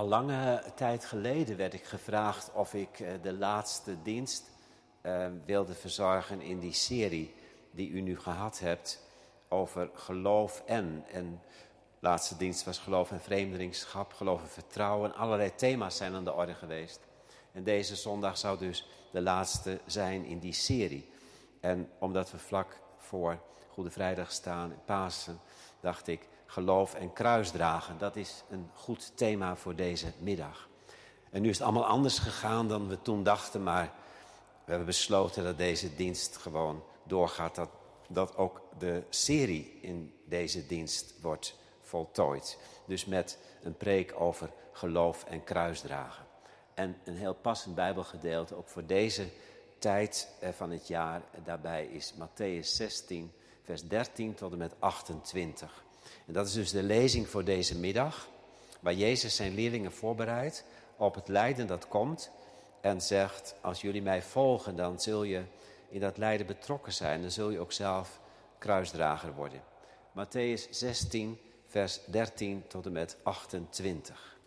Al lange tijd geleden werd ik gevraagd of ik eh, de laatste dienst uh, wilde verzorgen in die serie die u nu gehad hebt over geloof en. En de laatste dienst was geloof en vreemdelingschap, geloof en vertrouwen. Allerlei thema's zijn aan de orde geweest. En deze zondag zou dus de laatste zijn in die serie. En omdat we vlak voor Goede Vrijdag staan, Pasen, dacht ik, geloof en kruisdragen. Dat is een goed thema voor deze middag. En nu is het allemaal anders gegaan dan we toen dachten, maar we hebben besloten dat deze dienst gewoon doorgaat. Dat, dat ook de serie in deze dienst wordt voltooid. Dus met een preek over geloof en kruisdragen. En een heel passend Bijbelgedeelte, ook voor deze tijd van het jaar. Daarbij is Matthäus 16, vers 13 tot en met 28. En dat is dus de lezing voor deze middag, waar Jezus zijn leerlingen voorbereidt op het lijden dat komt en zegt, als jullie mij volgen, dan zul je in dat lijden betrokken zijn, dan zul je ook zelf kruisdrager worden. Matthäus 16, vers 13 tot en met 28.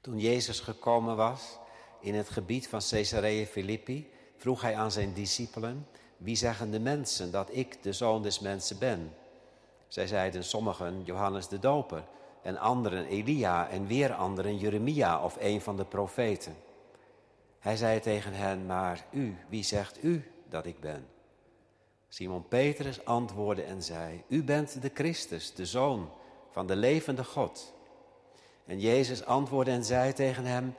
Toen Jezus gekomen was in het gebied van Caesarea Philippi, vroeg hij aan zijn discipelen: Wie zeggen de mensen dat ik de zoon des mensen ben? Zij zeiden sommigen Johannes de Doper, en anderen Elia, en weer anderen Jeremia of een van de profeten. Hij zei tegen hen: Maar u, wie zegt u dat ik ben? Simon Petrus antwoordde en zei: U bent de Christus, de zoon van de levende God. En Jezus antwoordde en zei tegen hem: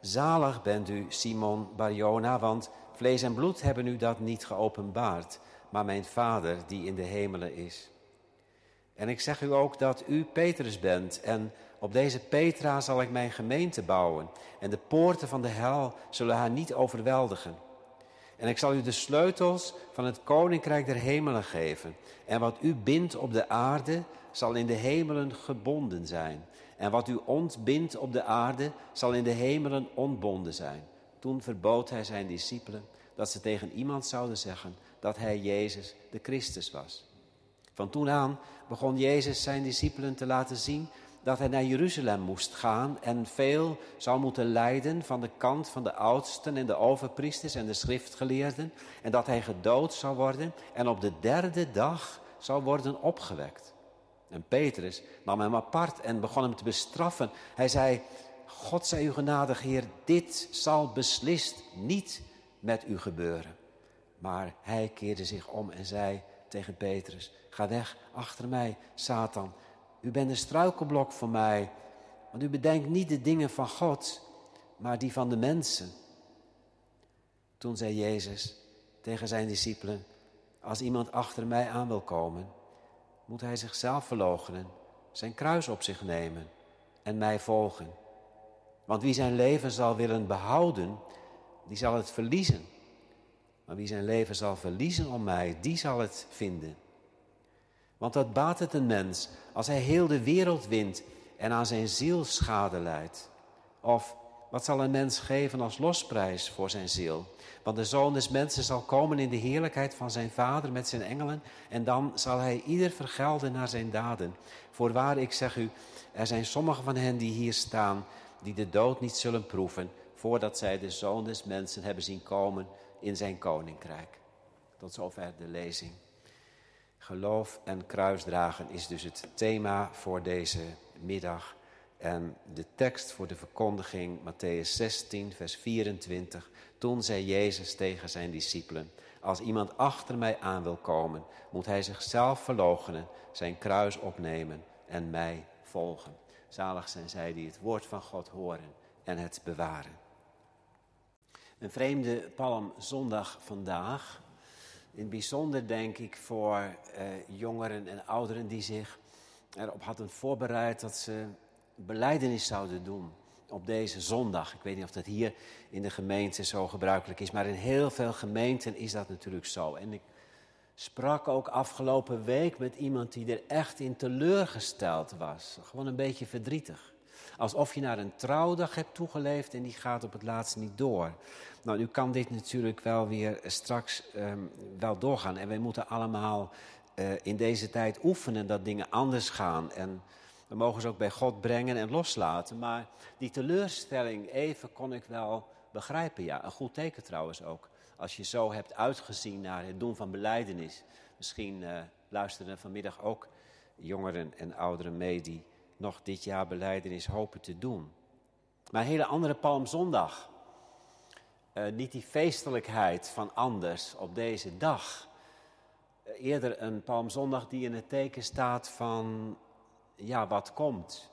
Zalig bent u, Simon Barjona, want vlees en bloed hebben u dat niet geopenbaard, maar mijn Vader die in de hemelen is. En ik zeg u ook dat u Petrus bent, en op deze Petra zal ik mijn gemeente bouwen, en de poorten van de hel zullen haar niet overweldigen. En ik zal u de sleutels van het koninkrijk der hemelen geven, en wat u bindt op de aarde, zal in de hemelen gebonden zijn. En wat u ontbindt op de aarde, zal in de hemelen ontbonden zijn. Toen verbood hij zijn discipelen dat ze tegen iemand zouden zeggen dat hij Jezus de Christus was. Van toen aan begon Jezus zijn discipelen te laten zien dat hij naar Jeruzalem moest gaan en veel zou moeten lijden van de kant van de oudsten en de overpriesters en de schriftgeleerden en dat hij gedood zou worden en op de derde dag zou worden opgewekt. En Petrus nam hem apart en begon hem te bestraffen. Hij zei, God zij u genadig, Heer, dit zal beslist niet met u gebeuren. Maar hij keerde zich om en zei tegen Petrus, ga weg achter mij, Satan. U bent een struikelblok voor mij, want u bedenkt niet de dingen van God, maar die van de mensen. Toen zei Jezus tegen zijn discipelen, als iemand achter mij aan wil komen, moet hij zichzelf verloochenen, zijn kruis op zich nemen en mij volgen. Want wie zijn leven zal willen behouden, die zal het verliezen. Maar wie zijn leven zal verliezen om mij, die zal het vinden. Want wat baat het een mens als hij heel de wereld wint en aan zijn ziel schade leidt? Of wat zal een mens geven als losprijs voor zijn ziel? Want de zoon des mensen zal komen in de heerlijkheid van zijn vader met zijn engelen. En dan zal hij ieder vergelden naar zijn daden. Voorwaar, ik zeg u, er zijn sommigen van hen die hier staan, die de dood niet zullen proeven, voordat zij de zoon des mensen hebben zien komen in zijn koninkrijk. Tot zover de lezing. Geloof en kruisdragen is dus het thema voor deze middag. En de tekst voor de verkondiging, Matthäus 16, vers 24. Toen zei Jezus tegen zijn discipelen, als iemand achter mij aan wil komen, moet hij zichzelf verloochenen, zijn kruis opnemen en mij volgen. Zalig zijn zij die het woord van God horen en het bewaren. Een vreemde palmzondag vandaag. In het bijzonder denk ik voor eh, jongeren en ouderen die zich erop hadden voorbereid dat ze beleidenis zouden doen op deze zondag. Ik weet niet of dat hier in de gemeente zo gebruikelijk is, maar in heel veel gemeenten is dat natuurlijk zo. En ik sprak ook afgelopen week met iemand die er echt in teleurgesteld was. Gewoon een beetje verdrietig. Alsof je naar een trouwdag hebt toegeleefd en die gaat op het laatst niet door. Nou, nu kan dit natuurlijk wel weer straks um, wel doorgaan. En wij moeten allemaal uh, in deze tijd oefenen dat dingen anders gaan. En we mogen ze ook bij God brengen en loslaten. Maar die teleurstelling even kon ik wel begrijpen. Ja, een goed teken trouwens ook. Als je zo hebt uitgezien naar het doen van beleidenis. Misschien uh, luisteren vanmiddag ook jongeren en ouderen mee die nog dit jaar beleidenis hopen te doen. Maar een hele andere Palmzondag. Uh, niet die feestelijkheid van anders op deze dag. Uh, eerder een Palmzondag die in het teken staat van ja, wat komt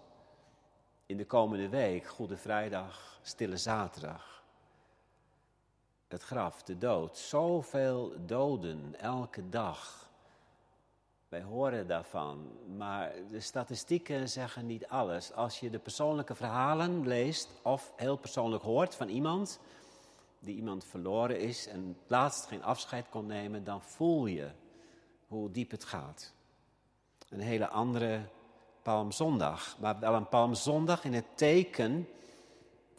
in de komende week. Goede Vrijdag, Stille Zaterdag. Het graf, de dood. Zoveel doden elke dag. Wij horen daarvan, maar de statistieken zeggen niet alles. Als je de persoonlijke verhalen leest of heel persoonlijk hoort van iemand die iemand verloren is en laatst geen afscheid kon nemen, dan voel je hoe diep het gaat. Een hele andere Palmzondag, maar wel een Palmzondag in het teken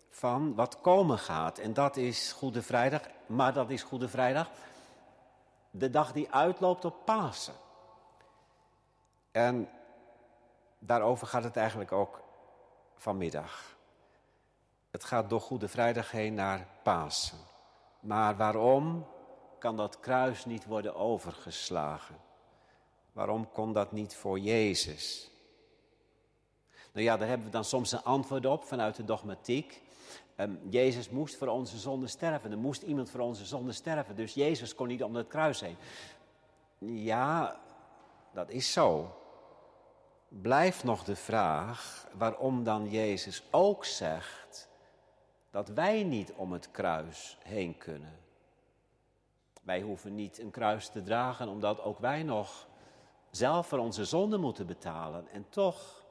van wat komen gaat. En dat is Goede Vrijdag, maar dat is Goede Vrijdag de dag die uitloopt op Pasen. En daarover gaat het eigenlijk ook vanmiddag. Het gaat door Goede Vrijdag heen naar Pasen. Maar waarom kan dat kruis niet worden overgeslagen? Waarom kon dat niet voor Jezus? Nou ja, daar hebben we dan soms een antwoord op vanuit de dogmatiek. Um, Jezus moest voor onze zonde sterven. Er moest iemand voor onze zonde sterven. Dus Jezus kon niet om het kruis heen. Ja, dat is zo blijft nog de vraag waarom dan Jezus ook zegt dat wij niet om het kruis heen kunnen. Wij hoeven niet een kruis te dragen omdat ook wij nog zelf voor onze zonde moeten betalen. En toch,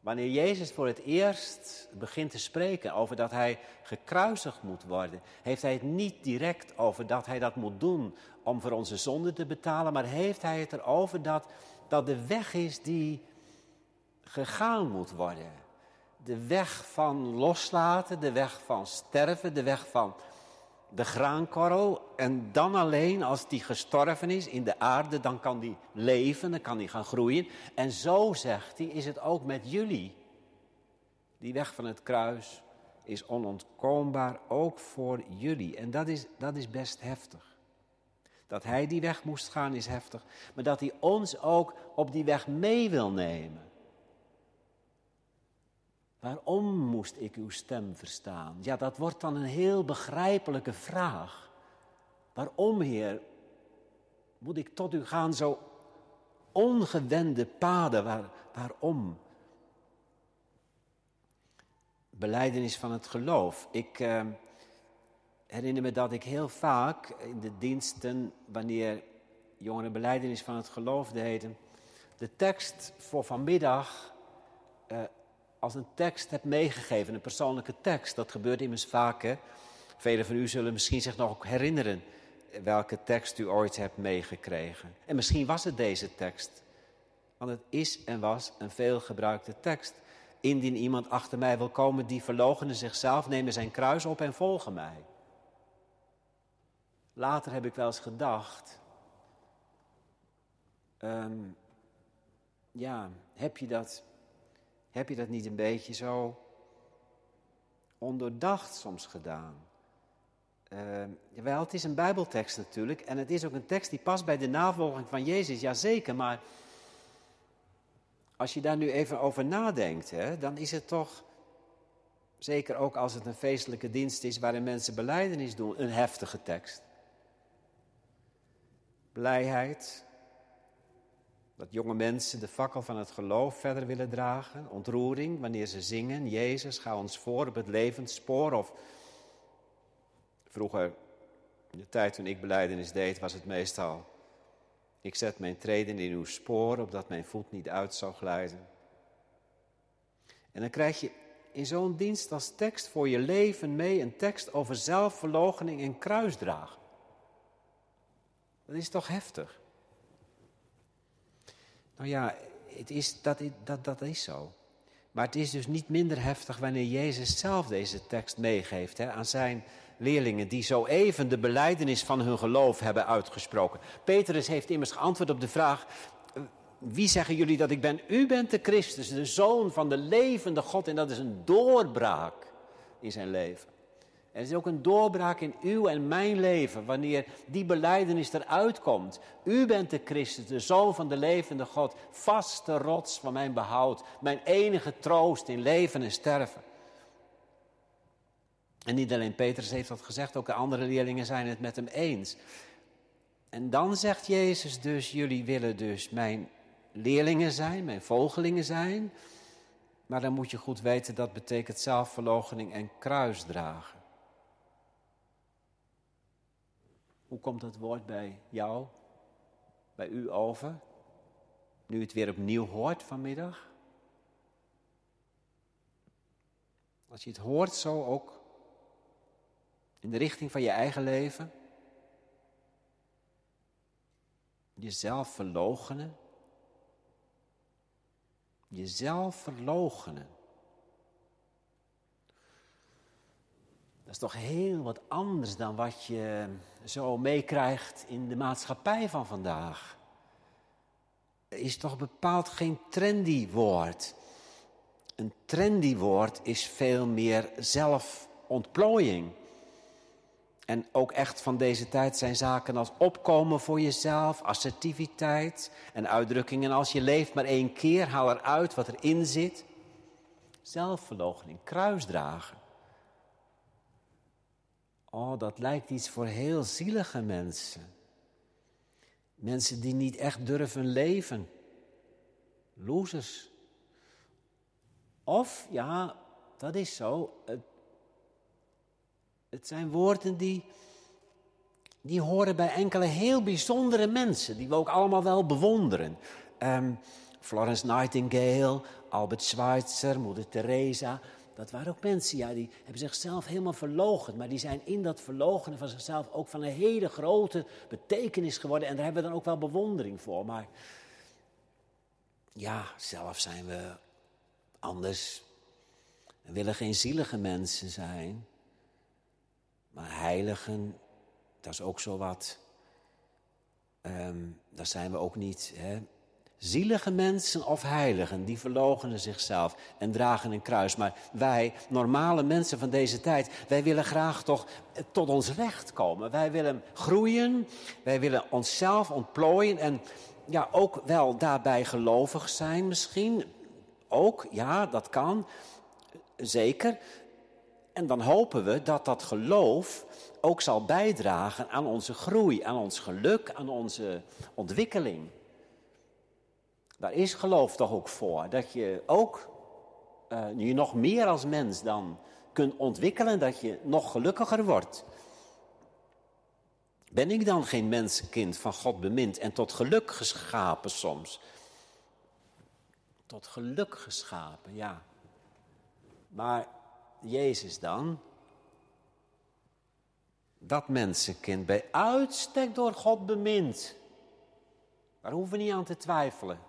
wanneer Jezus voor het eerst begint te spreken over dat hij gekruisigd moet worden, heeft hij het niet direct over dat hij dat moet doen om voor onze zonde te betalen, maar heeft hij het erover dat dat de weg is die gegaan moet worden. De weg van loslaten, de weg van sterven, de weg van de graankorrel. En dan alleen als die gestorven is in de aarde, dan kan die leven, dan kan die gaan groeien. En zo, zegt hij, is het ook met jullie. Die weg van het kruis is onontkoombaar ook voor jullie. En dat is, dat is best heftig. Dat hij die weg moest gaan is heftig, maar dat hij ons ook op die weg mee wil nemen. Waarom moest ik uw stem verstaan? Ja, dat wordt dan een heel begrijpelijke vraag. Waarom, Heer, moet ik tot u gaan zo ongewende paden? Waar, waarom? Beleidenis van het geloof. Ik, eh, herinner me dat ik heel vaak in de diensten, wanneer jongeren beleidenis van het geloof deden, de tekst voor vanmiddag uh, als een tekst heb meegegeven, een persoonlijke tekst. Dat gebeurt immers vaak. Hè? Velen van u zullen misschien zich nog herinneren welke tekst u ooit hebt meegekregen. En misschien was het deze tekst. Want het is en was een veelgebruikte tekst. Indien iemand achter mij wil komen die verloochenen zichzelf, nemen zijn kruis op en volgen mij. Later heb ik wel eens gedacht, um, ja, heb je, dat, heb je dat niet een beetje zo ondoordacht soms gedaan? Uh, wel, het is een Bijbeltekst natuurlijk en het is ook een tekst die past bij de navolging van Jezus, jazeker, maar als je daar nu even over nadenkt, hè, dan is het toch, zeker ook als het een feestelijke dienst is waarin mensen beleidenis doen, een heftige tekst blijheid. Dat jonge mensen de fakkel van het geloof verder willen dragen. Ontroering wanneer ze zingen, Jezus, ga ons voor op het levensspoor. Of vroeger, in de tijd toen ik beleidenis deed, was het meestal... Ik zet mijn treden in uw spoor, opdat mijn voet niet uit zou glijden. En dan krijg je in zo'n dienst als tekst voor je leven mee een tekst over zelfverloochening en kruisdragen. Dat is toch heftig? Nou ja, het is, dat, dat, dat is zo. Maar het is dus niet minder heftig wanneer Jezus zelf deze tekst meegeeft hè, aan zijn leerlingen die zo even de beleidenis van hun geloof hebben uitgesproken. Petrus heeft immers geantwoord op de vraag: Wie zeggen jullie dat ik ben? U bent de Christus, de zoon van de levende God. En dat is een doorbraak in zijn leven. Er is ook een doorbraak in uw en mijn leven wanneer die beleidenis eruit komt. U bent de Christus, de Zoon van de levende God, vaste rots van mijn behoud, mijn enige troost in leven en sterven. En niet alleen Petrus heeft dat gezegd, ook de andere leerlingen zijn het met hem eens. En dan zegt Jezus dus, jullie willen dus mijn leerlingen zijn, mijn volgelingen zijn. Maar dan moet je goed weten, dat betekent zelfverloochening en kruisdragen. Hoe komt dat woord bij jou, bij u over? Nu het weer opnieuw hoort vanmiddag? Als je het hoort zo ook in de richting van je eigen leven. Jezelf verloochenen. Jezelf verloochenen. Dat is toch heel wat anders dan wat je zo meekrijgt in de maatschappij van vandaag. Is toch bepaald geen trendy woord. Een trendy woord is veel meer zelfontplooiing. En ook echt van deze tijd zijn zaken als opkomen voor jezelf, assertiviteit en uitdrukkingen als je leeft maar één keer, haal eruit wat erin zit. Zelfverloochening, kruisdragen. Oh, dat lijkt iets voor heel zielige mensen. Mensen die niet echt durven leven. Losers. Of, ja, dat is zo. Het, zijn woorden die, die horen bij enkele heel bijzondere mensen, die we ook allemaal wel bewonderen. Um, Florence Nightingale, Albert Schweitzer, Moeder Teresa. Dat waren ook mensen, ja, die hebben zichzelf helemaal verlogen. Maar die zijn in dat verlogenen van zichzelf ook van een hele grote betekenis geworden. En daar hebben we dan ook wel bewondering voor. Maar ja, zelf zijn we anders. We willen geen zielige mensen zijn. Maar heiligen, dat is ook zo wat. Um, daar zijn we ook niet. Hè? Zielige mensen of heiligen, die verloochenen zichzelf en dragen een kruis. Maar wij, normale mensen van deze tijd, wij willen graag toch tot ons recht komen. Wij willen groeien, wij willen onszelf ontplooien en ja, ook wel daarbij gelovig zijn misschien. Ook, ja, dat kan, zeker. En dan hopen we dat dat geloof ook zal bijdragen aan onze groei, aan ons geluk, aan onze ontwikkeling. Daar is geloof toch ook voor. Dat je ook uh, je nog meer als mens dan kunt ontwikkelen, dat je nog gelukkiger wordt. Ben ik dan geen mensenkind van God bemind en tot geluk geschapen soms? Tot geluk geschapen, ja. Maar Jezus dan, dat mensenkind bij uitstek door God bemind. Daar hoeven we niet aan te twijfelen.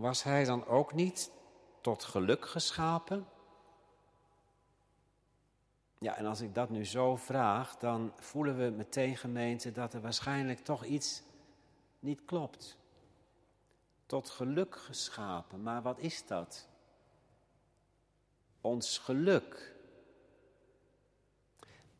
Was hij dan ook niet tot geluk geschapen? Ja, en als ik dat nu zo vraag, dan voelen we meteen gemeente dat er waarschijnlijk toch iets niet klopt. Tot geluk geschapen, maar wat is dat? Ons geluk.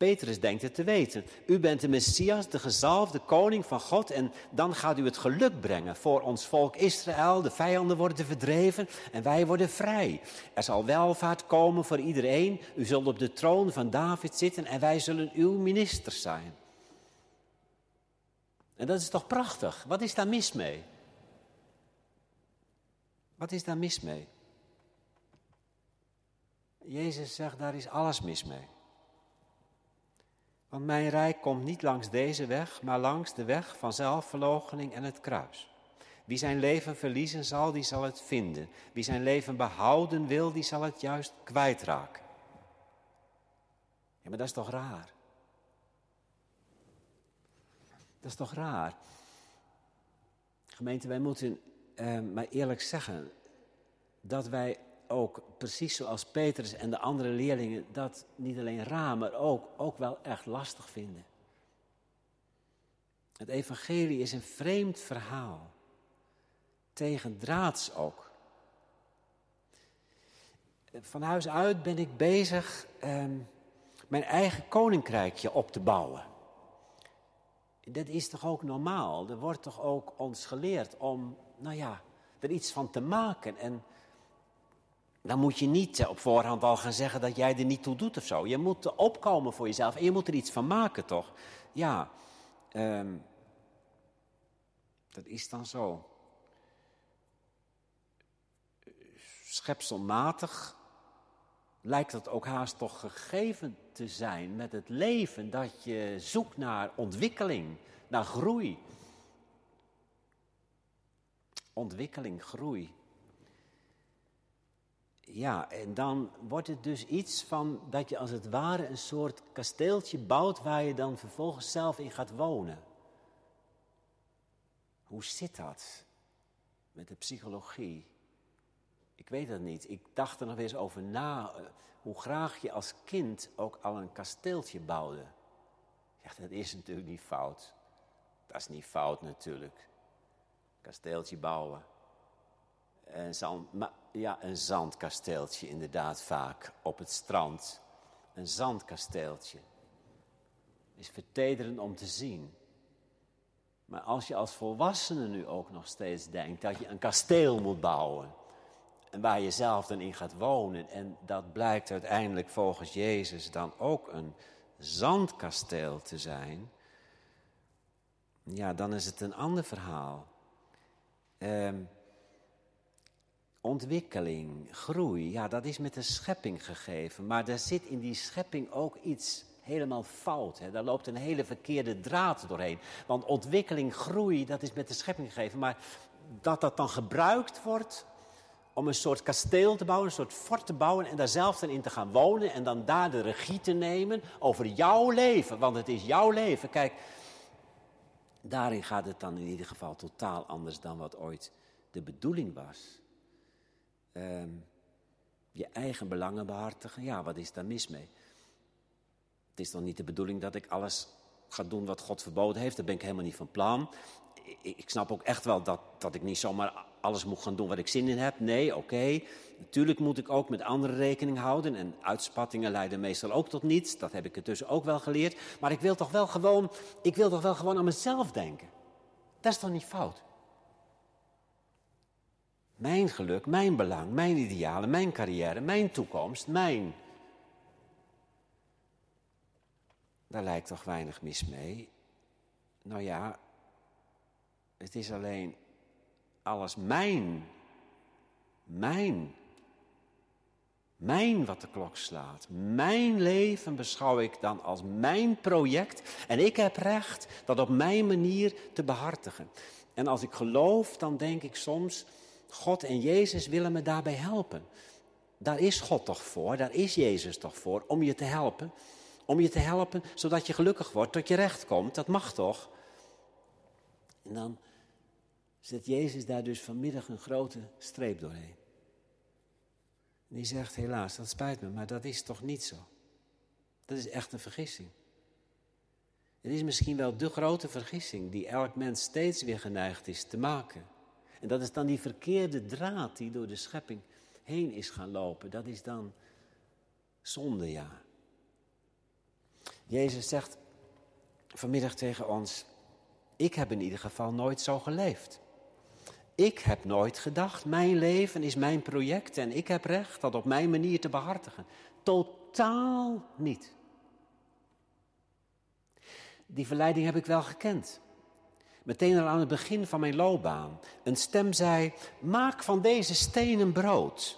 Petrus denkt het te weten. U bent de Messias, de gezalfde koning van God en dan gaat u het geluk brengen voor ons volk Israël. De vijanden worden verdreven en wij worden vrij. Er zal welvaart komen voor iedereen. U zult op de troon van David zitten en wij zullen uw ministers zijn. En dat is toch prachtig? Wat is daar mis mee? Wat is daar mis mee? Jezus zegt, daar is alles mis mee. Want mijn rijk komt niet langs deze weg, maar langs de weg van zelfverloochening en het kruis. Wie zijn leven verliezen zal, die zal het vinden. Wie zijn leven behouden wil, die zal het juist kwijtraken. Ja, maar dat is toch raar? Dat is toch raar? Gemeente, wij moeten eh, maar eerlijk zeggen, dat wij ook, precies zoals Petrus en de andere leerlingen, dat niet alleen raar, maar ook, ook wel echt lastig vinden. Het evangelie is een vreemd verhaal. Tegendraads ook. Van huis uit ben ik bezig ehm, mijn eigen koninkrijkje op te bouwen. Dat is toch ook normaal? Er wordt toch ook ons geleerd om, nou ja, er iets van te maken. En dan moet je niet op voorhand al gaan zeggen dat jij er niet toe doet of zo. Je moet opkomen voor jezelf en je moet er iets van maken, toch? Ja, um, dat is dan zo. Schepselmatig lijkt het ook haast toch gegeven te zijn met het leven dat je zoekt naar ontwikkeling, naar groei. Ontwikkeling, groei. Ja, en dan wordt het dus iets van dat je als het ware een soort kasteeltje bouwt waar je dan vervolgens zelf in gaat wonen. Hoe zit dat met de psychologie? Ik weet het niet. Ik dacht er nog eens over na eh, hoe graag je als kind ook al een kasteeltje bouwde. Ja, dat is natuurlijk niet fout. Dat is niet fout natuurlijk. Kasteeltje bouwen. Een, zand, ja, een zandkasteeltje inderdaad vaak op het strand. Een zandkasteeltje. Is vertederend om te zien. Maar als je als volwassene nu ook nog steeds denkt dat je een kasteel moet bouwen. En waar je zelf dan in gaat wonen. En dat blijkt uiteindelijk volgens Jezus dan ook een zandkasteel te zijn. Ja, dan is het een ander verhaal. Eh, ontwikkeling, groei, ja, dat is met de schepping gegeven. Maar er zit in die schepping ook iets helemaal fout. Hè. Daar loopt een hele verkeerde draad doorheen. Want ontwikkeling, groei, dat is met de schepping gegeven. Maar dat dat dan gebruikt wordt om een soort kasteel te bouwen, een soort fort te bouwen en daar zelf dan in te gaan wonen en dan daar de regie te nemen over jouw leven, want het is jouw leven. Kijk, daarin gaat het dan in ieder geval totaal anders dan wat ooit de bedoeling was. Ehm, je eigen belangen behartigen, ja, wat is daar mis mee? Het is dan niet de bedoeling dat ik alles ga doen wat God verboden heeft. Daar ben ik helemaal niet van plan. Ik, snap ook echt wel dat, dat ik niet zomaar alles moet gaan doen wat ik zin in heb. Nee, oké. Natuurlijk moet ik ook met anderen rekening houden. En uitspattingen leiden meestal ook tot niets. Dat heb ik ertussen ook wel geleerd. Maar ik wil toch wel gewoon, ik wil toch wel gewoon aan mezelf denken. Dat is toch niet fout? Mijn geluk, mijn belang, mijn idealen, mijn carrière, mijn toekomst, mijn Daar lijkt toch weinig mis mee. Nou ja, het is alleen alles mijn. Mijn. Mijn wat de klok slaat. Mijn leven beschouw ik dan als mijn project. En ik heb recht dat op mijn manier te behartigen. En als ik geloof, dan denk ik soms, God en Jezus willen me daarbij helpen. Daar is God toch voor, daar is Jezus toch voor, om je te helpen. Om je te helpen, zodat je gelukkig wordt, tot je recht komt. Dat mag toch? En dan zet Jezus daar dus vanmiddag een grote streep doorheen. En die zegt, helaas, dat spijt me, maar dat is toch niet zo. Dat is echt een vergissing. Het is misschien wel de grote vergissing die elk mens steeds weer geneigd is te maken. En dat is dan die verkeerde draad die door de schepping heen is gaan lopen. Dat is dan zonde, ja. Jezus zegt vanmiddag tegen ons: Ik heb in ieder geval nooit zo geleefd. Ik heb nooit gedacht, mijn leven is mijn project en ik heb recht dat op mijn manier te behartigen. Totaal niet. Die verleiding heb ik wel gekend. Meteen al aan het begin van mijn loopbaan. Een stem zei: Maak van deze stenen brood.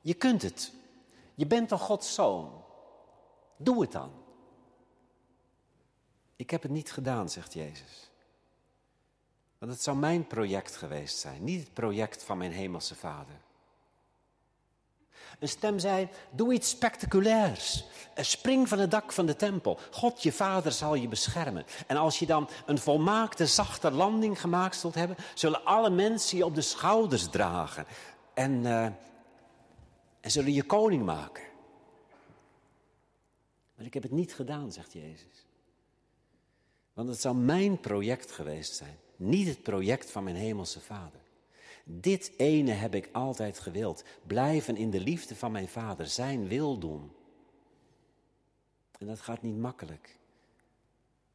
Je kunt het. Je bent toch Gods zoon. Doe het dan. Ik heb het niet gedaan, zegt Jezus. Want het zou mijn project geweest zijn, niet het project van mijn hemelse vader. Een stem zei: Doe iets spectaculairs. Spring van het dak van de tempel. God, je vader, zal je beschermen. En als je dan een volmaakte, zachte landing gemaakt zult hebben, zullen alle mensen je op de schouders dragen. en, uh, en zullen je koning maken. Maar ik heb het niet gedaan, zegt Jezus. Want het zou mijn project geweest zijn, niet het project van mijn hemelse Vader. Dit ene heb ik altijd gewild. Blijven in de liefde van mijn Vader, zijn wil doen. En dat gaat niet makkelijk.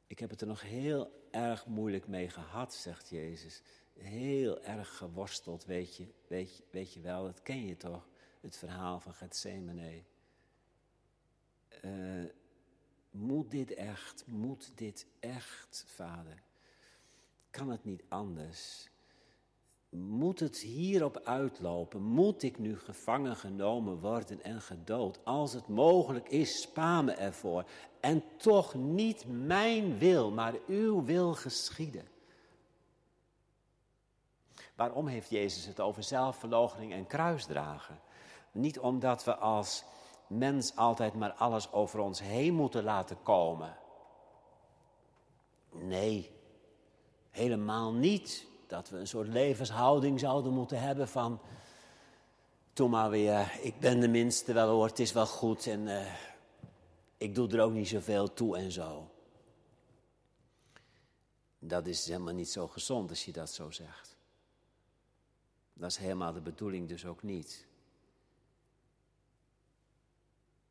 Ik heb het er nog heel erg moeilijk mee gehad, zegt Jezus. Heel erg geworsteld, weet je, weet je, weet je wel, dat ken je toch, het verhaal van Gethsemane. Uh, moet dit echt, moet dit echt, vader? Kan het niet anders? Moet het hierop uitlopen? Moet ik nu gevangen genomen worden en gedood? Als het mogelijk is, spa me ervoor. En toch niet mijn wil, maar uw wil geschieden. Waarom heeft Jezus het over zelfverloochening en kruisdragen? Niet omdat we als mens altijd maar alles over ons heen moeten laten komen. Nee, helemaal niet dat we een soort levenshouding zouden moeten hebben van. Toen maar weer, ik ben de minste wel hoor, het is wel goed en uh, ik doe er ook niet zoveel toe en zo. Dat is helemaal niet zo gezond als je dat zo zegt. Dat is helemaal de bedoeling dus ook niet.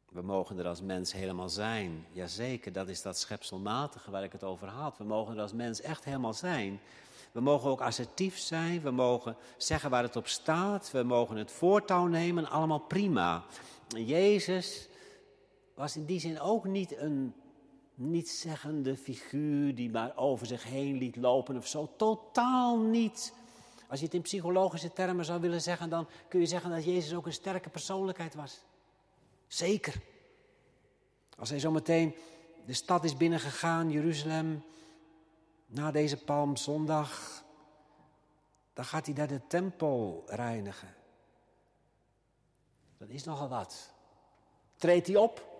We mogen er als mens helemaal zijn. Jazeker, dat is dat schepselmatige waar ik het over had. We mogen er als mens echt helemaal zijn. We mogen ook assertief zijn. We mogen zeggen waar het op staat. We mogen het voortouw nemen. Allemaal prima. Jezus was in die zin ook niet een nietszeggende figuur die maar over zich heen liet lopen of zo. Totaal niet. Als je het in psychologische termen zou willen zeggen, dan kun je zeggen dat Jezus ook een sterke persoonlijkheid was. Zeker. Als hij zometeen de stad is binnengegaan, Jeruzalem, na deze Palmzondag, dan gaat hij daar de tempel reinigen. Dat is nogal wat. Treedt hij op?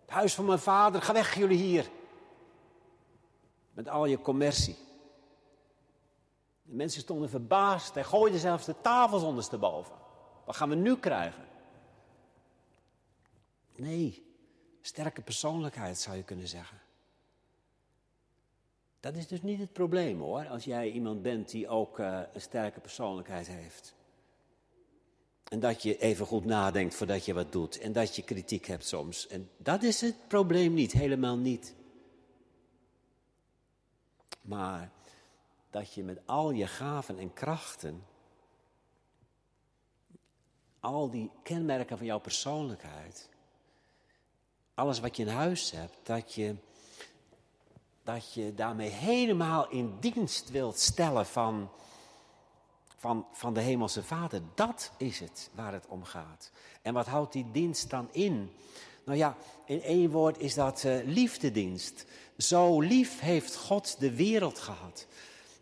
Het huis van mijn vader, ga weg jullie hier. Met al je commercie. De mensen stonden verbaasd. Hij gooide zelfs de tafels ondersteboven. Wat gaan we nu krijgen? Nee, sterke persoonlijkheid zou je kunnen zeggen. Dat is dus niet het probleem hoor, als jij iemand bent die ook uh, een sterke persoonlijkheid heeft. En dat je even goed nadenkt voordat je wat doet. En dat je kritiek hebt soms. En dat is het probleem niet, helemaal niet. Maar dat je met al je gaven en krachten, al die kenmerken van jouw persoonlijkheid, alles wat je in huis hebt, dat je, dat je daarmee helemaal in dienst wilt stellen van, van, van de Hemelse Vader. Dat is het waar het om gaat. En wat houdt die dienst dan in? Nou ja, in één woord is dat uh, liefdedienst. Zo lief heeft God de wereld gehad.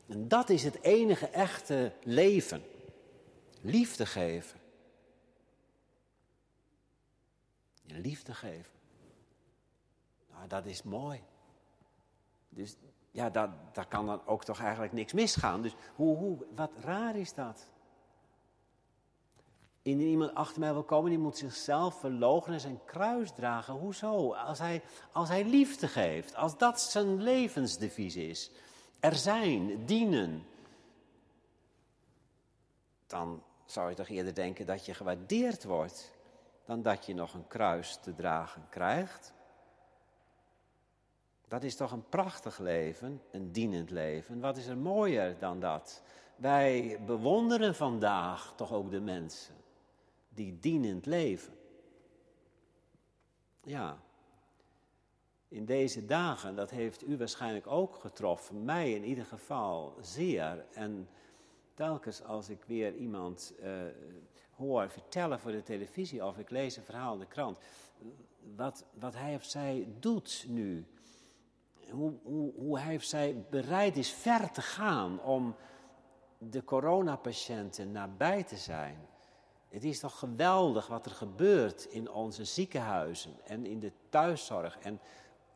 En dat is het enige echte leven. Liefde geven. Liefde geven. Nou, dat is mooi. Dus ja, daar, kan dan ook toch eigenlijk niks misgaan. Dus hoe, hoe, wat raar is dat? Indien iemand achter mij wil komen, die moet zichzelf verloochenen en zijn kruis dragen. Hoezo? Als hij, als hij liefde geeft, als dat zijn levensdevies is. Er zijn, dienen. Dan zou je toch eerder denken dat je gewaardeerd wordt, dan dat je nog een kruis te dragen krijgt. Dat is toch een prachtig leven, een dienend leven. Wat is er mooier dan dat? Wij bewonderen vandaag toch ook de mensen die dienend leven. Ja, in deze dagen, dat heeft u waarschijnlijk ook getroffen, mij in ieder geval zeer. En telkens als ik weer iemand uh, hoor vertellen voor de televisie of ik lees een verhaal in de krant, wat, wat hij of zij doet nu hoe, hoe, hoe hij zij bereid is ver te gaan om de coronapatiënten nabij te zijn. Het is toch geweldig wat er gebeurt in onze ziekenhuizen en in de thuiszorg. En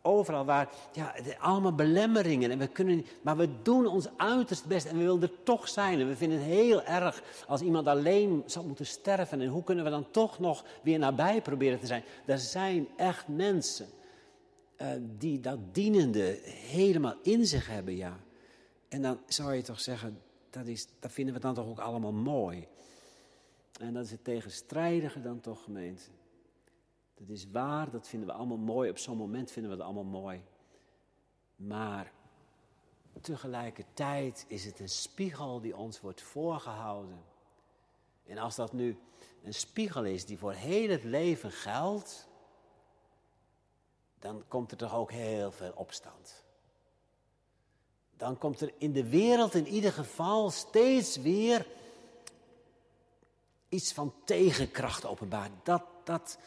overal waar, ja, allemaal belemmeringen. En we kunnen, maar we doen ons uiterst best en we willen er toch zijn. En we vinden het heel erg als iemand alleen zou moeten sterven. En hoe kunnen we dan toch nog weer nabij proberen te zijn? Er zijn echt mensen uh, die dat dienende helemaal in zich hebben, ja. En dan zou je toch zeggen, dat, is, dat vinden we dan toch ook allemaal mooi. En dat is het tegenstrijdige dan toch, gemeente. Dat is waar, dat vinden we allemaal mooi. Op zo'n moment vinden we het allemaal mooi. Maar tegelijkertijd is het een spiegel die ons wordt voorgehouden. En als dat nu een spiegel is die voor heel het leven geldt, dan komt er toch ook heel veel opstand. Dan komt er in de wereld in ieder geval steeds weer iets van tegenkracht openbaar. Dat, dat,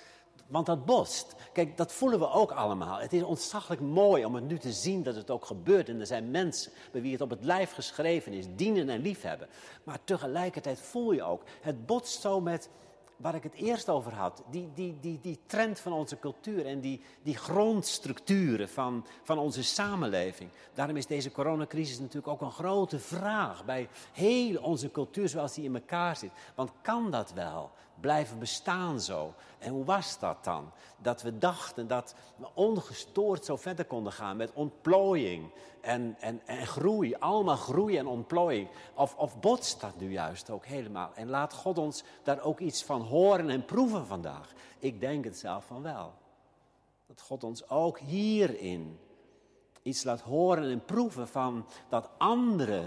want dat botst. Kijk, dat voelen we ook allemaal. Het is ontzaglijk mooi om het nu te zien dat het ook gebeurt. En er zijn mensen bij wie het op het lijf geschreven is, dienen en liefhebben. Maar tegelijkertijd voel je ook, het botst zo met waar ik het eerst over had. Die, die, die, die trend van onze cultuur en die, die grondstructuren van, van onze samenleving. Daarom is deze coronacrisis natuurlijk ook een grote vraag bij heel onze cultuur zoals die in elkaar zit. Want kan dat wel? Blijven bestaan zo? En hoe was dat dan? Dat we dachten dat we ongestoord zo verder konden gaan met ontplooiing en, en, en groei. Allemaal groei en ontplooiing. Of, of botst dat nu juist ook helemaal? En laat God ons daar ook iets van horen en proeven vandaag. Ik denk het zelf van wel. Dat God ons ook hierin iets laat horen en proeven van dat andere.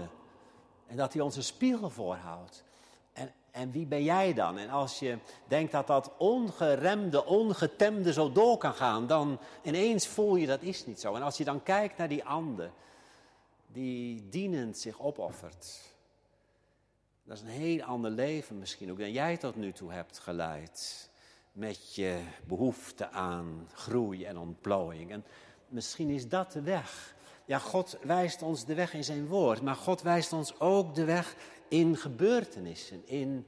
En dat hij ons een spiegel voorhoudt. En wie ben jij dan? En als je denkt dat dat ongeremde, ongetemde zo door kan gaan, dan ineens voel je dat is niet zo. En als je dan kijkt naar die ander, die dienend zich opoffert. Dat is een heel ander leven misschien ook dan jij tot nu toe hebt geleid. Met je behoefte aan groei en ontplooiing. En misschien is dat de weg. Ja, God wijst ons de weg in zijn woord, maar God wijst ons ook de weg in gebeurtenissen, in,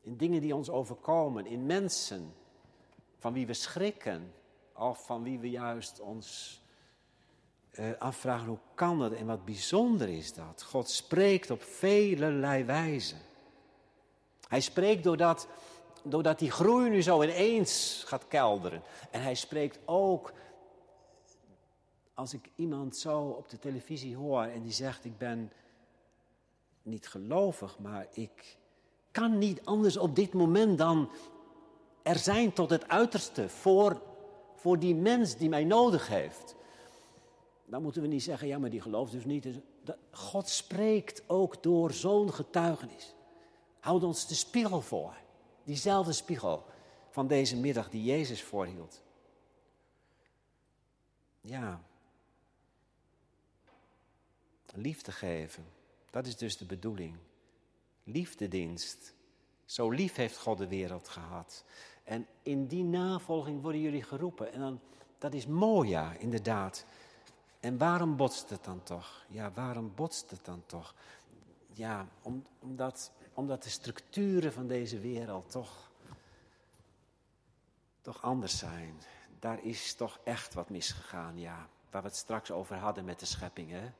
in dingen die ons overkomen, in mensen van wie we schrikken of van wie we juist ons uh, afvragen hoe kan dat en wat bijzonder is dat. God spreekt op velelei wijzen. Hij spreekt doordat, doordat die groei nu zo ineens gaat kelderen. En hij spreekt ook als ik iemand zo op de televisie hoor en die zegt ik ben niet gelovig, maar ik kan niet anders op dit moment dan er zijn tot het uiterste voor, voor die mens die mij nodig heeft. Dan moeten we niet zeggen, ja, maar die gelooft dus niet. Dus God spreekt ook door zo'n getuigenis. Houd ons de spiegel voor. Diezelfde spiegel van deze middag die Jezus voorhield. Ja. Liefde geven. Dat is dus de bedoeling. Liefdedienst. Zo lief heeft God de wereld gehad. En in die navolging worden jullie geroepen. En dan, dat is mooi, ja, inderdaad. En waarom botst het dan toch? Ja, waarom botst het dan toch? Ja, om, omdat, omdat de structuren van deze wereld toch, toch anders zijn. Daar is toch echt wat misgegaan, ja. Waar we het straks over hadden met de schepping, hè?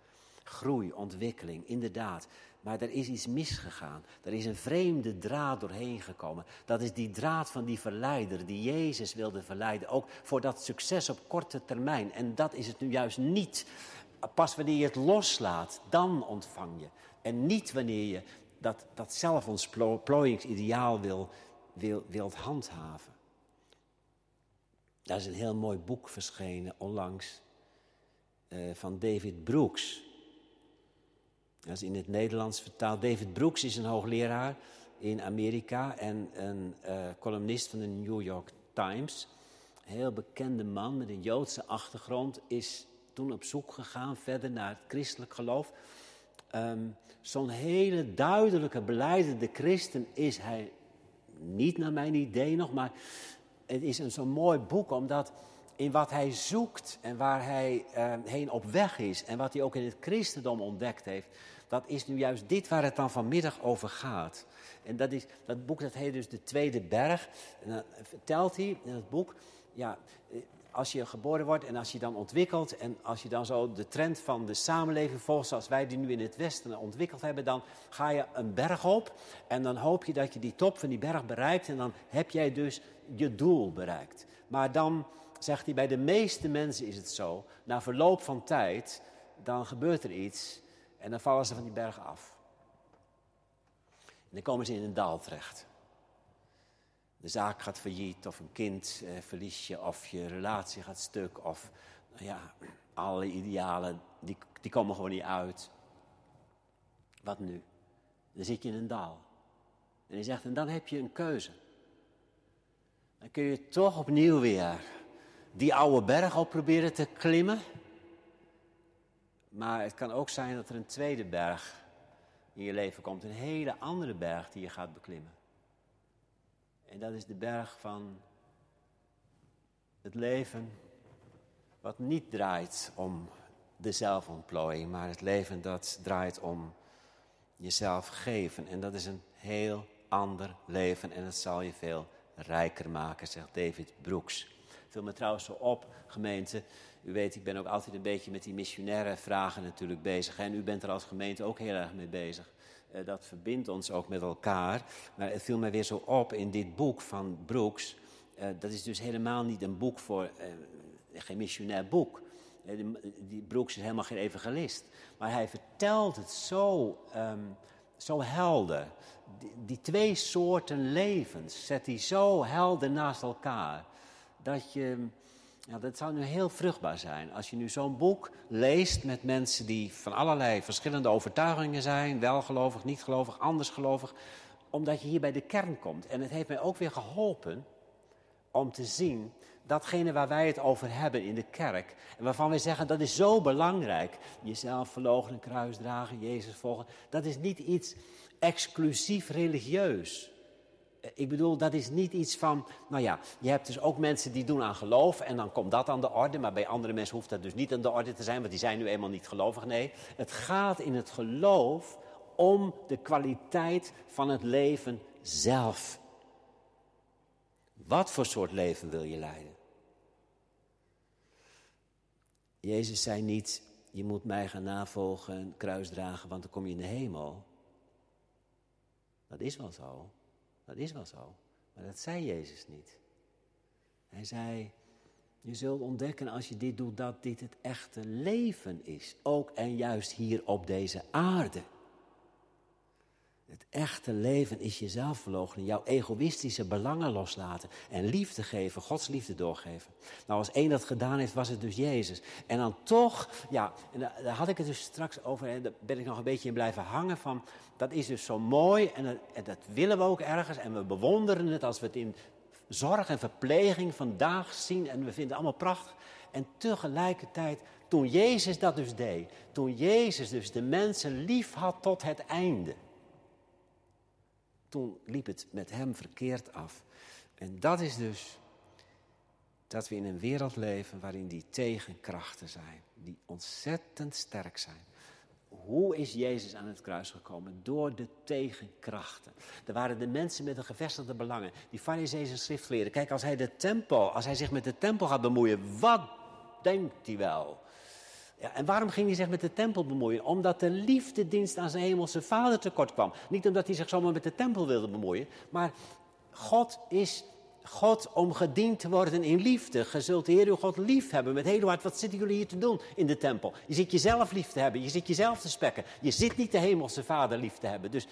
Groei, ontwikkeling, inderdaad. Maar er is iets misgegaan. Er is een vreemde draad doorheen gekomen. Dat is die draad van die verleider, die Jezus wilde verleiden. Ook voor dat succes op korte termijn. En dat is het nu juist niet. Pas wanneer je het loslaat, dan ontvang je. En niet wanneer je dat, dat zelfontplooiingsideaal wil, wil, wilt handhaven. Daar is een heel mooi boek verschenen onlangs uh, van David Brooks. Dat is in het Nederlands vertaald. David Brooks is een hoogleraar in Amerika en een uh, columnist van de New York Times. Een heel bekende man met een Joodse achtergrond is toen op zoek gegaan verder naar het christelijk geloof. Um, Zo'n hele duidelijke, beleidende christen is hij niet naar mijn idee nog, maar het is een zo'n mooi boek omdat in wat hij zoekt en waar hij uh, heen op weg is en wat hij ook in het christendom ontdekt heeft, dat is nu juist dit waar het dan vanmiddag over gaat. En dat, is, dat boek dat heet dus De Tweede Berg. En dan vertelt hij in het boek, ja, als je geboren wordt en als je dan ontwikkelt en als je dan zo de trend van de samenleving volgt zoals wij die nu in het Westen ontwikkeld hebben, dan ga je een berg op en dan hoop je dat je die top van die berg bereikt en dan heb jij dus je doel bereikt. Maar dan zegt hij, bij de meeste mensen is het zo, na verloop van tijd, dan gebeurt er iets en dan vallen ze van die berg af. En dan komen ze in een dal terecht. De zaak gaat failliet, of een kind eh, verlies je, of je relatie gaat stuk, of nou ja, alle idealen, die, die komen gewoon niet uit. Wat nu? Dan zit je in een dal. En hij zegt, en dan heb je een keuze. Dan kun je toch opnieuw weer die oude berg op proberen te klimmen. Maar het kan ook zijn dat er een tweede berg in je leven komt. Een hele andere berg die je gaat beklimmen. En dat is de berg van het leven wat niet draait om de zelfontplooiing, maar het leven dat draait om jezelf geven. En dat is een heel ander leven en het zal je veel rijker maken, zegt David Brooks. Viel me trouwens zo op, gemeente. U weet, ik ben ook altijd een beetje met die missionaire vragen natuurlijk bezig. En u bent er als gemeente ook heel erg mee bezig. Uh, dat verbindt ons ook met elkaar. Maar het viel mij weer zo op in dit boek van Brooks. Uh, dat is dus helemaal niet een boek voor, uh, geen missionair boek. die Brooks is helemaal geen evangelist. Maar hij vertelt het zo, um, zo helder. Die, twee soorten levens zet hij zo helder naast elkaar. Dat je ja, dat zou nu heel vruchtbaar zijn. Als je nu zo'n boek leest met mensen die van allerlei verschillende overtuigingen zijn, welgelovig, niet gelovig, anders gelovig, omdat je hier bij de kern komt. En het heeft mij ook weer geholpen om te zien datgene waar wij het over hebben in de kerk. En waarvan wij zeggen dat is zo belangrijk. Jezelf verloochenen, kruis dragen, Jezus volgen. Dat is niet iets exclusief religieus. Ik bedoel, dat is niet iets van, nou ja, je hebt dus ook mensen die doen aan geloof en dan komt dat aan de orde, maar bij andere mensen hoeft dat dus niet aan de orde te zijn, want die zijn nu eenmaal niet gelovig. Nee, het gaat in het geloof om de kwaliteit van het leven zelf. Wat voor soort leven wil je leiden? Jezus zei niet, je moet mij gaan navolgen, kruis dragen, want dan kom je in de hemel. Dat is wel zo. Dat is wel zo. Maar dat zei Jezus niet. Hij zei, je zult ontdekken als je dit doet dat dit het echte leven is. Ook en juist hier op deze aarde. Het echte leven is jezelf verloochenen, jouw egoïstische belangen loslaten en liefde geven, Gods liefde doorgeven. Nou, als één dat gedaan heeft, was het dus Jezus. En dan toch, ja, daar had ik het dus straks over, en daar ben ik nog een beetje in blijven hangen van, dat is dus zo mooi en dat, en dat willen we ook ergens en we bewonderen het als we het in zorg en verpleging vandaag zien en we vinden het allemaal prachtig. En tegelijkertijd, toen Jezus dat dus deed, toen Jezus dus de mensen lief had tot het einde toen liep het met hem verkeerd af. En dat is dus dat we in een wereld leven waarin die tegenkrachten zijn, die ontzettend sterk zijn. Hoe is Jezus aan het kruis gekomen? Door de tegenkrachten. Er waren de mensen met de gevestigde belangen, die fariseeën en schriftleren. Kijk, als hij de tempel, als hij zich met de tempel gaat bemoeien, wat denkt hij wel? Ja, en waarom ging hij zich met de tempel bemoeien? Omdat de liefdedienst aan zijn hemelse vader tekort kwam. Niet omdat hij zich zomaar met de tempel wilde bemoeien, maar God is God om gediend te worden in liefde. Je zult de Heer uw God lief hebben met heel hart. Wat zitten jullie hier te doen in de tempel? Je zit jezelf lief te hebben, je zit jezelf te spekken. Je zit niet de hemelse vader lief te hebben. Dus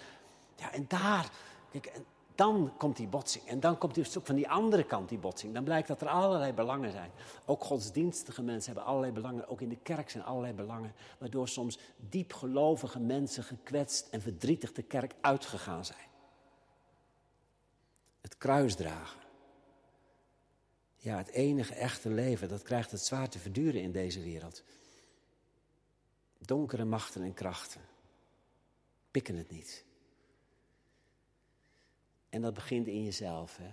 ja, en daar, kijk, dan komt die botsing. En dan komt die ook van die andere kant die botsing. Dan blijkt dat er allerlei belangen zijn. Ook godsdienstige mensen hebben allerlei belangen. Ook in de kerk zijn allerlei belangen. Waardoor soms diepgelovige mensen gekwetst en verdrietig de kerk uitgegaan zijn. Het kruis dragen. Ja, het enige echte leven, dat krijgt het zwaar te verduren in deze wereld. Donkere machten en krachten pikken het niet. En dat begint in jezelf. Hè?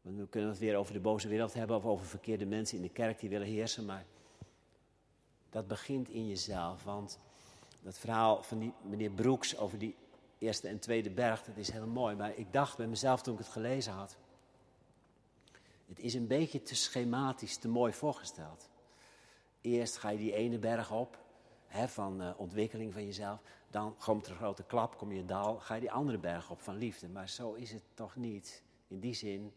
Want we kunnen het weer over de boze wereld hebben of over verkeerde mensen in de kerk die willen heersen, maar dat begint in jezelf. Want dat verhaal van die meneer Broeks over die eerste en tweede berg, dat is heel mooi. Maar ik dacht bij mezelf toen ik het gelezen had. Het is een beetje te schematisch, te mooi voorgesteld. Eerst ga je die ene berg op, hè, van uh, ontwikkeling van jezelf. Dan komt er een grote klap, kom je daal, ga je die andere berg op van liefde. Maar zo is het toch niet. In die zin,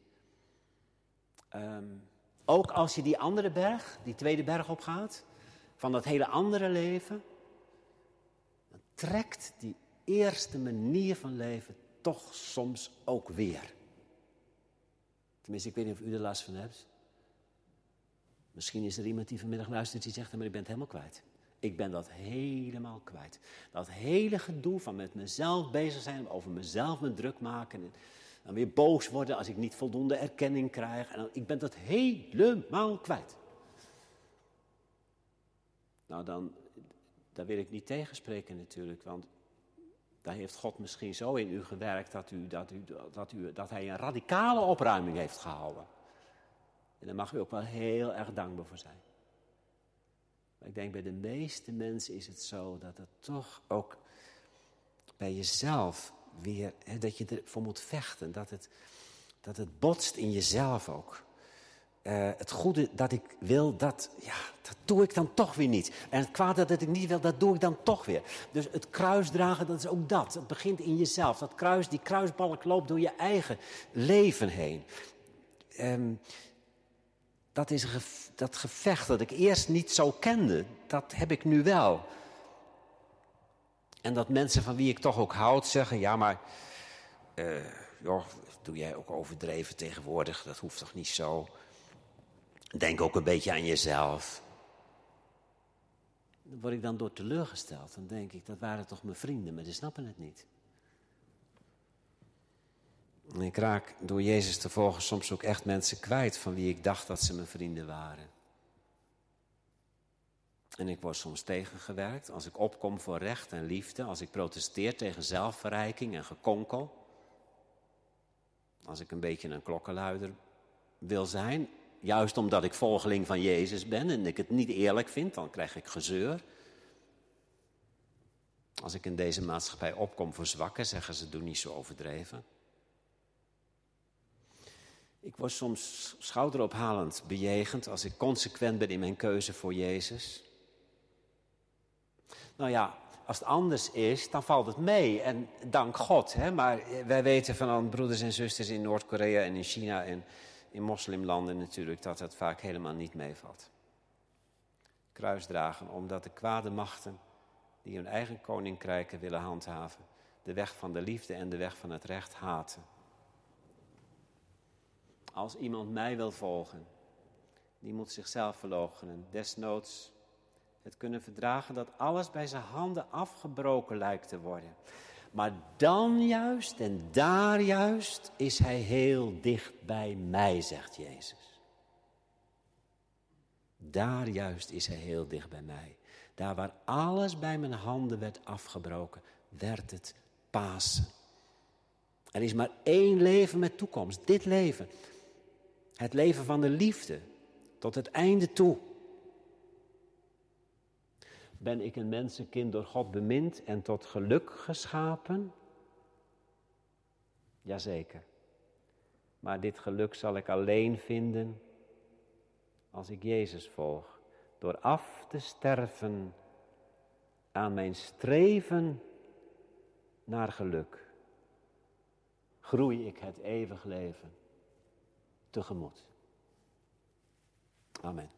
um, ook als je die andere berg, die tweede berg opgaat, van dat hele andere leven, dan trekt die eerste manier van leven toch soms ook weer. Tenminste, ik weet niet of u er last van hebt. Misschien is er iemand die vanmiddag luistert die zegt, maar ik ben het helemaal kwijt. Ik ben dat helemaal kwijt. Dat hele gedoe van met mezelf bezig zijn, over mezelf me druk maken. En dan weer boos worden als ik niet voldoende erkenning krijg. En ik ben dat helemaal kwijt. Nou, dan, daar wil ik niet tegenspreken natuurlijk, want daar heeft God misschien zo in u gewerkt dat, u, dat, u, dat, u, dat hij een radicale opruiming heeft gehouden. En daar mag u ook wel heel erg dankbaar voor zijn. Ik denk bij de meeste mensen is het zo dat het toch ook bij jezelf weer, hè, dat je ervoor moet vechten. Dat het, dat het botst in jezelf ook. Uh, het goede dat ik wil, dat, ja, dat doe ik dan toch weer niet. En het kwade dat ik niet wil, dat doe ik dan toch weer. Dus het kruis dragen, dat is ook dat. Het begint in jezelf. Dat kruis, die kruisbalk loopt door je eigen leven heen. Um, dat is dat gevecht dat ik eerst niet zo kende, dat heb ik nu wel. En dat mensen van wie ik toch ook houd zeggen, ja maar, uh, joh, doe jij ook overdreven tegenwoordig, dat hoeft toch niet zo. Denk ook een beetje aan jezelf. Dan word ik dan door teleurgesteld. Dan denk ik, dat waren toch mijn vrienden, maar die snappen het niet. Ik raak door Jezus te volgen soms ook echt mensen kwijt van wie ik dacht dat ze mijn vrienden waren. En ik word soms tegengewerkt als ik opkom voor recht en liefde, als ik protesteer tegen zelfverrijking en gekonkel. Als ik een beetje een klokkenluider wil zijn, juist omdat ik volgeling van Jezus ben en ik het niet eerlijk vind, dan krijg ik gezeur. Als ik in deze maatschappij opkom voor zwakken, zeggen ze: doe niet zo overdreven. Ik word soms schouderophalend bejegend als ik consequent ben in mijn keuze voor Jezus. Nou ja, als het anders is, dan valt het mee. En dank God. Hè? Maar wij weten van broeders en zusters in Noord-Korea en in China en in moslimlanden natuurlijk dat het vaak helemaal niet meevalt. Kruisdragen omdat de kwade machten die hun eigen koninkrijken willen handhaven, de weg van de liefde en de weg van het recht haten. Als iemand mij wil volgen, die moet zichzelf verloochenen. Desnoods het kunnen verdragen dat alles bij zijn handen afgebroken lijkt te worden. Maar dan juist en daar juist is hij heel dicht bij mij, zegt Jezus. Daar juist is hij heel dicht bij mij. Daar waar alles bij mijn handen werd afgebroken, werd het Pasen. Er is maar één leven met toekomst, dit leven. Het leven van de liefde tot het einde toe. Ben ik een mensenkind door God bemind en tot geluk geschapen? Jazeker. Maar dit geluk zal ik alleen vinden als ik Jezus volg. Door af te sterven aan mijn streven naar geluk. Groei ik het eeuwig leven tegemoet. Amen.